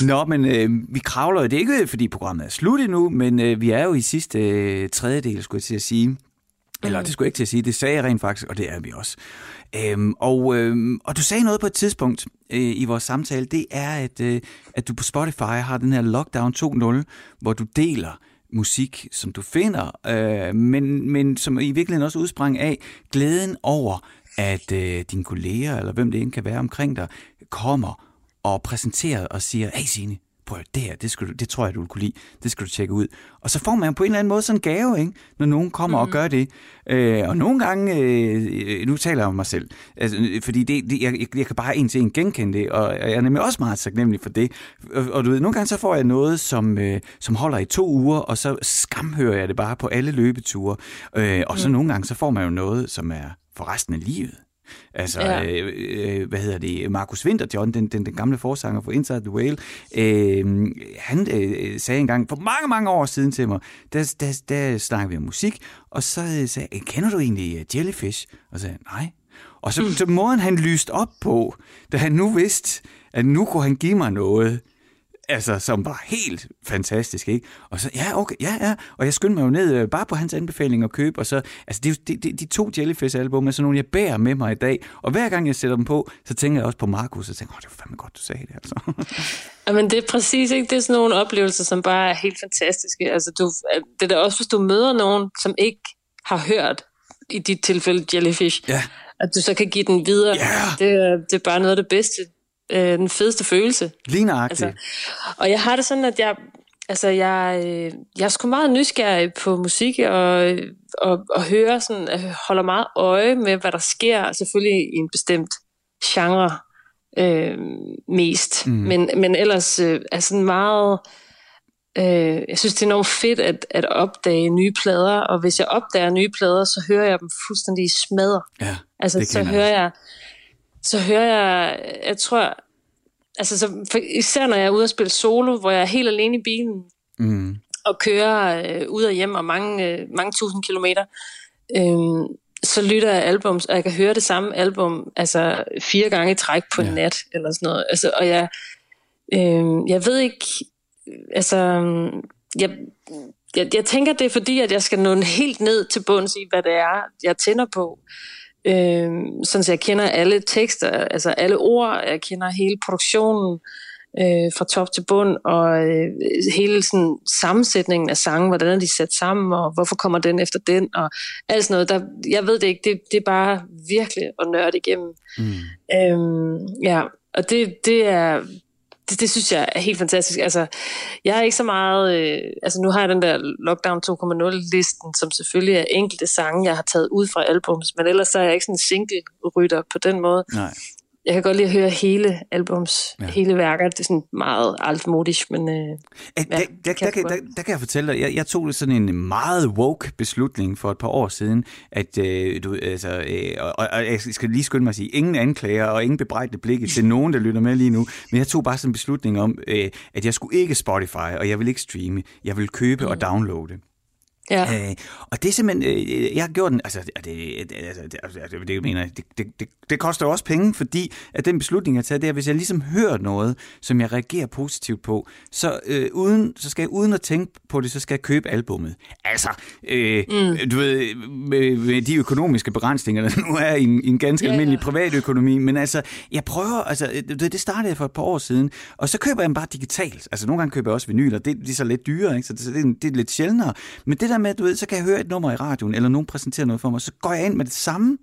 Nå, men øh, vi kravler jo. Det ikke, fordi programmet er slut endnu, men øh, vi er jo i sidste øh, tredjedel, skulle jeg til at sige. Eller det skulle jeg ikke til at sige, det sagde jeg rent faktisk, og det er vi også. Øhm, og, øhm, og du sagde noget på et tidspunkt øh, i vores samtale, det er, at, øh, at du på Spotify har den her Lockdown 2.0, hvor du deler musik, som du finder, øh, men, men som i virkeligheden også udsprang af glæden over, at øh, dine kolleger, eller hvem det end kan være omkring dig, kommer og præsenterer og siger, hey Signe, prøv det her, det, skal du, det tror jeg, du vil kunne lide, det skal du tjekke ud. Og så får man på en eller anden måde sådan en gave, ikke? når nogen kommer mm. og gør det. Øh, og nogle gange, øh, nu taler jeg om mig selv, altså, fordi det, det, jeg, jeg kan bare en til en genkende det, og jeg er nemlig også meget taknemmelig for det. Og, og du ved, nogle gange så får jeg noget, som, øh, som holder i to uger, og så skamhører jeg det bare på alle løbeture. Øh, og så mm. nogle gange, så får man jo noget, som er for resten af livet. Altså, ja. øh, hvad hedder det, Markus Winterjohn, den, den, den gamle forsanger for Inside the Whale, øh, han øh, sagde engang for mange, mange år siden til mig, der, der, der snakkede vi om musik, og så sagde jeg, kender du egentlig Jellyfish? Og så sagde nej. Og så, mm. så måden han lyste op på, da han nu vidste, at nu kunne han give mig noget, altså, som var helt fantastisk, ikke? Og så, ja, okay, ja, ja. Og jeg skyndte mig jo ned, øh, bare på hans anbefaling at købe, og så, altså, det, det, det, de to Jellyfish-album er sådan nogle, jeg bærer med mig i dag. Og hver gang jeg sætter dem på, så tænker jeg også på Markus, og tænker, åh, det var fandme godt, du sagde det, altså. Jamen, det er præcis, ikke? Det er sådan nogle oplevelser, som bare er helt fantastiske. Altså, du, det er da også, hvis du møder nogen, som ikke har hørt, i dit tilfælde, Jellyfish, ja. at du så kan give den videre. Yeah. Det, det er bare noget af det bedste øh, den fedeste følelse. Lige. Altså, og jeg har det sådan, at jeg, altså jeg, øh, jeg er sgu meget nysgerrig på musik, og, og, og hører sådan, jeg holder meget øje med, hvad der sker, selvfølgelig i en bestemt genre øh, mest. Mm. Men, men ellers øh, er sådan meget... Øh, jeg synes, det er enormt fedt at, at opdage nye plader, og hvis jeg opdager nye plader, så hører jeg dem fuldstændig smadre. Ja, altså, så hører jeg så hører jeg, jeg tror, altså så, for, især når jeg er ude at spille solo, hvor jeg er helt alene i bilen, mm. og kører øh, ud og hjem og mange, øh, mange tusind kilometer, øh, så lytter jeg albums, og jeg kan høre det samme album, altså fire gange i træk på en ja. nat, eller sådan noget. Altså, og jeg, øh, jeg ved ikke, altså, jeg, jeg, jeg tænker, det er fordi, at jeg skal nå helt ned til bunds i, hvad det er, jeg tænder på. Øh, sådan så jeg kender alle tekster, altså alle ord, jeg kender hele produktionen øh, fra top til bund, og øh, hele sådan, sammensætningen af sangen, hvordan er de sat sammen, og hvorfor kommer den efter den, og alt sådan noget. Der, jeg ved det ikke, det, det er bare virkelig at nørde igennem. Mm. Øh, ja, og det, det er det, det synes jeg er helt fantastisk. Altså, jeg er ikke så meget... Øh, altså, nu har jeg den der Lockdown 2.0-listen, som selvfølgelig er enkelte sange, jeg har taget ud fra albums, men ellers så er jeg ikke sådan en single-rytter på den måde. Nej. Jeg kan godt lide at høre hele albums, ja. hele værker. Det er sådan meget altmodisk, men... Øh, Ja, der, der, der, kan der, der kan jeg fortælle dig, jeg, jeg tog sådan en meget woke beslutning for et par år siden, at øh, du, altså, øh, og, og jeg skal lige skynde mig at sige, ingen anklager og ingen bebrejdende blikke til nogen, der lytter med lige nu, men jeg tog bare sådan en beslutning om, øh, at jeg skulle ikke Spotify, og jeg vil ikke streame, jeg vil købe og downloade. Ja. Øh, og det er simpelthen, øh, jeg har gjort den, altså det, det, altså, det, altså, det, det, mener, det, det, det, det koster også penge, fordi at den beslutning, jeg har taget, det er, hvis jeg ligesom hører noget, som jeg reagerer positivt på, så, øh, uden, så skal jeg uden at tænke på det, så skal jeg købe albummet. Altså, øh, mm. du ved, med, med de økonomiske begrænsninger, der nu er i en, i en ganske Ja, almindelig ja. privatøkonomi, men altså, jeg prøver, altså, det, det startede jeg for et par år siden, og så køber jeg dem bare digitalt. Altså, nogle gange køber jeg også vinyler, det, de er så lidt dyrere, ikke? så det, det, er, det er lidt sjældnere. Men det der med, du ved, så kan jeg høre et nummer i radioen, eller nogen præsenterer noget for mig, så går jeg ind med det samme,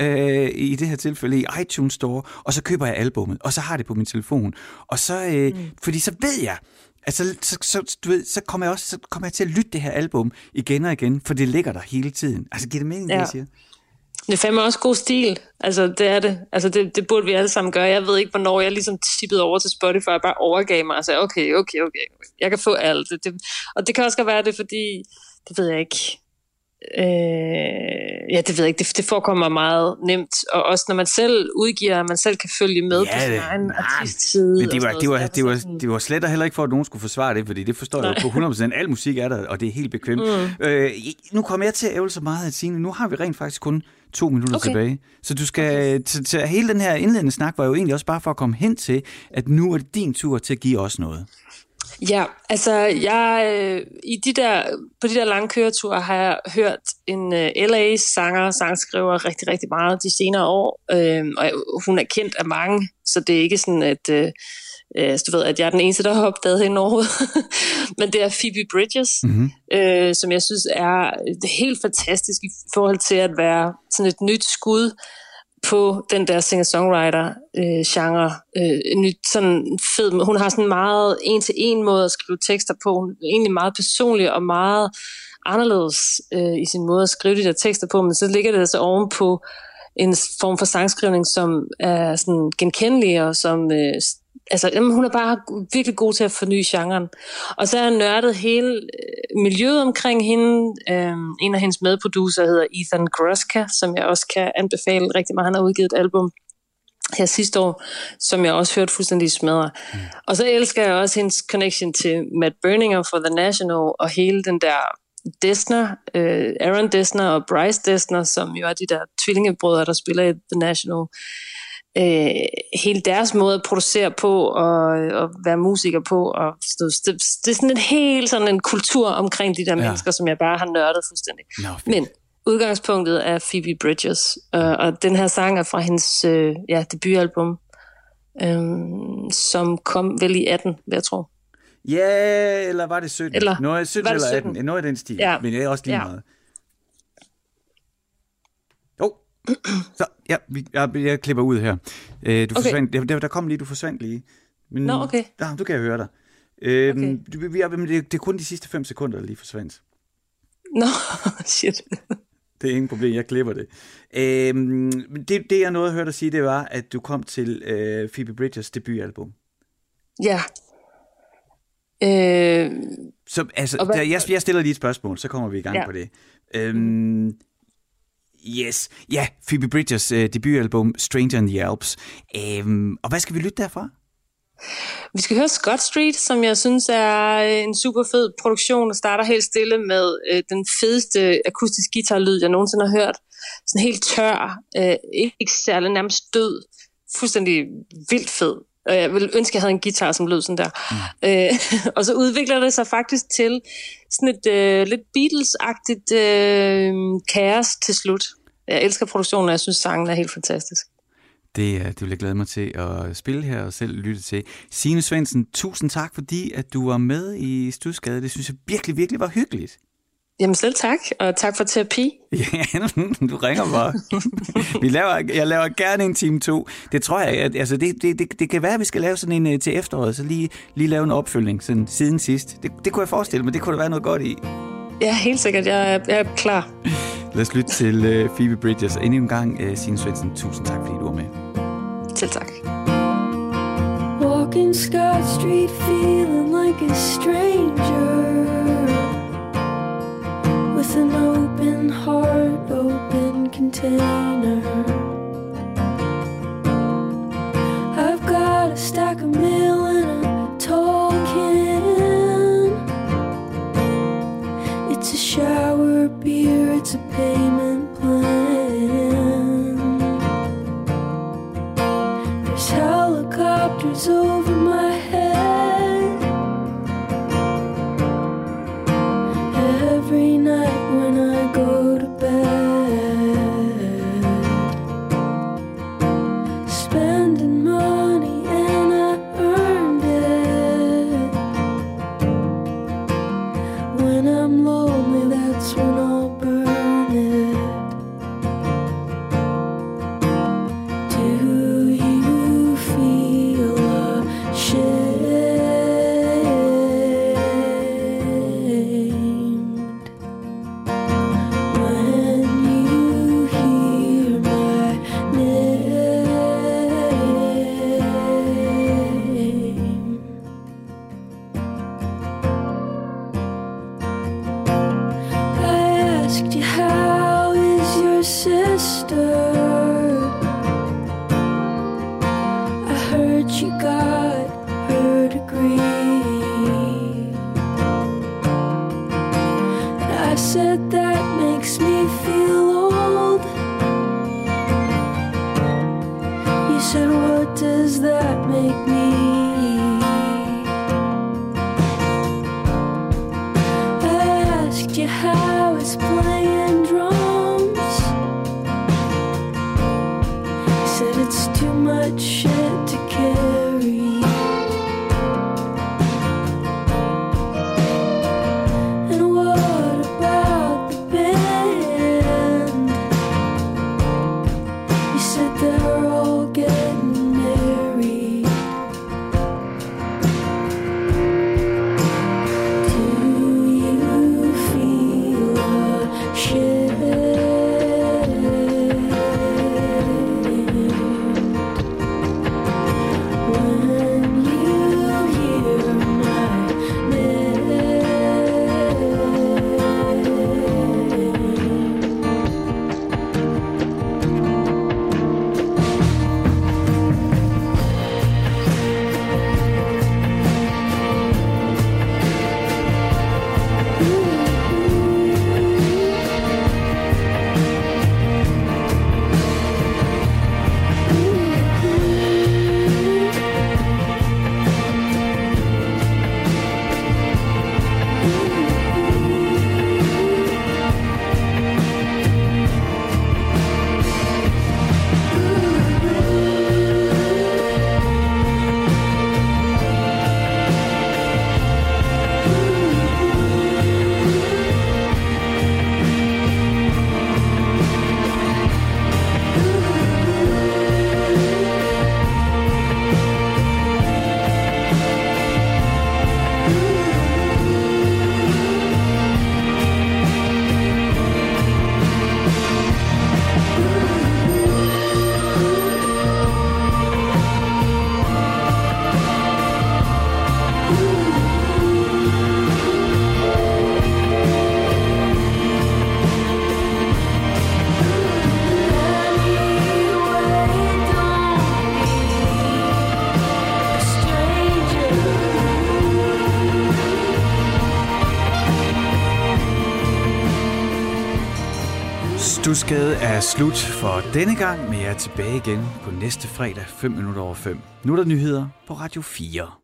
øh, i det her tilfælde i iTunes Store, og så køber jeg albummet, og så har det på min telefon. Og så, øh, mm. fordi så ved jeg, altså, så, så, du ved, så kommer jeg også så kommer jeg til at lytte det her album igen og igen, for det ligger der hele tiden. Altså, giver det mening, ja. det jeg siger? Det er fandme også god stil. Altså, det er det. Altså, det, det burde vi alle sammen gøre. Jeg ved ikke, hvornår jeg ligesom tippede over til Spotify og bare overgav mig og sagde, okay, okay, okay, jeg kan få alt. Det, det, og det kan også godt være det, fordi, det ved jeg ikke, øh, ja, det ved jeg ikke, det, det forekommer meget nemt. Og også når man selv udgiver, man selv kan følge med Ja, på sin det- egen nej, artistside. Men det var, det, var, det, var, det var slet og heller ikke for, at nogen skulle forsvare det, fordi det forstår jeg jo på 100%. Al musik er der, og det er helt bekvemt. Mm. Øh, nu kommer jeg til at ævle så meget at sige, nu har vi rent faktisk kun to minutter okay. Tilbage. Så du skal, okay. hele den her indledende snak var jo egentlig også bare for at komme hen til, at nu er det din tur til at give os noget. Ja, altså jeg øh, i de der på de der lange køreture har jeg hørt en øh, LA sanger sangskriver rigtig rigtig meget de senere år, øh, og hun er kendt af mange, så det er ikke sådan at øh, øh, du ved at jeg er den eneste der har opdaget hende overhovedet. Men det er Phoebe Bridges, mm-hmm. øh, som jeg synes er helt fantastisk i forhold til at være sådan et nyt skud på den der singer-songwriter-genre. Øh, øh, nyt, sådan fed, hun har sådan meget en-til-en måde at skrive tekster på. Hun er egentlig meget personlig og meget anderledes øh, i sin måde at skrive de der tekster på, men så ligger det altså oven på en form for sangskrivning, som er sådan genkendelig, og som øh, altså, jamen, hun er bare virkelig god til at forny genren. Og så har jeg nørdet hele øh, miljøet omkring hende. Øhm, en af hendes medproducer hedder Ethan Groska, som jeg også kan anbefale rigtig meget. Han har udgivet et album her sidste år, som jeg også hørte fuldstændig smadre. Mm. Og så elsker jeg også hendes connection til Matt Berninger for The National, og hele den der Desner, øh, Aaron Desner og Bryce Desner, som jo er de der tvillingebrødre, der spiller i The National øh, hele deres måde at producere på og, og være musiker på. Og det, det, det er sådan en helt sådan en kultur omkring de der ja. mennesker, som jeg bare har nørdet fuldstændig. Fedt. Men udgangspunktet er Phoebe Bridges, øh, og den her sang er fra hendes øh, ja, debutalbum, øh, som kom vel i 18, vil jeg tro. Ja, eller var det 17? Eller- noget, 17 var det eller 18, 17? Ja, noget i den stil. Ja. Men det er også lige Ja. meget. Jo, så ja, vi, jeg, jeg klipper ud her. Øh, du Okay. forsvandt, der, der, kom lige, du forsvandt lige. Men, Nå, okay. Ja, du kan jeg høre dig. Øhm, Okay. vi, men det, det er kun de sidste 5 sekunder, der lige forsvandt. Nå, shit. Det er ingen problem, jeg klipper det. Øhm, det, det jeg nåede at høre dig sige, det var, at du kom til øh, Phoebe Bridgers debutalbum. Ja. Øh, Så altså, hvad- der, jeg, jeg stiller lige et spørgsmål, så kommer vi i gang. Ja. på det. Øhm, yes, ja, Phoebe Bridgers øh, debutalbum Stranger in the Alps. Øhm, og hvad skal vi lytte derfra? Vi skal høre Scott Street, som jeg synes er øh, en super fed produktion, og starter helt stille med øh, den fedeste akustisk guitarlyd, jeg nogensinde har hørt. Sådan helt tør, øh, ikke, ikke særlig nærmest død, fuldstændig vildt fed. Og jeg ville ønske, at jeg havde en guitar, som lød sådan der. Mm. Øh, og så udvikler det sig faktisk til sådan et øh, lidt Beatles-agtigt øh, kaos til slut. Jeg elsker produktionen, og jeg synes, sangen er helt fantastisk. Det, øh, det vil jeg glæde mig til at spille her og selv lytte til. Signe Svendsen, tusind tak, fordi at du var med i Studsgade. Det synes jeg virkelig, virkelig var hyggeligt. Jamen selv tak, og tak for terapi. Ja, du ringer bare. Vi laver, jeg laver gerne en time to. Det tror jeg, at, altså det, det, det, det kan være, at vi skal lave sådan en øh, til efteråret, så lige, lige lave en opfølgning sådan siden sidst. Det, det kunne jeg forestille mig, det kunne der være noget godt i. Ja, helt sikkert. Jeg er, jeg er klar. Lad os lytte til uh, Phoebe Bridges. Og endnu en gang, uh, Signe Svendsen, tusind tak, fordi du var med. Selv tak. Walking Scott Street feeling like a stranger With an open heart, open container it's a payment plan There's helicopters over my head every night when I go to bed. Spending money and I earned it. When I'm lonely, that's when Stusgade er slut for denne gang, men jeg er tilbage igen på næste fredag 5 minutter over 5. Nu er der nyheder på Radio 4.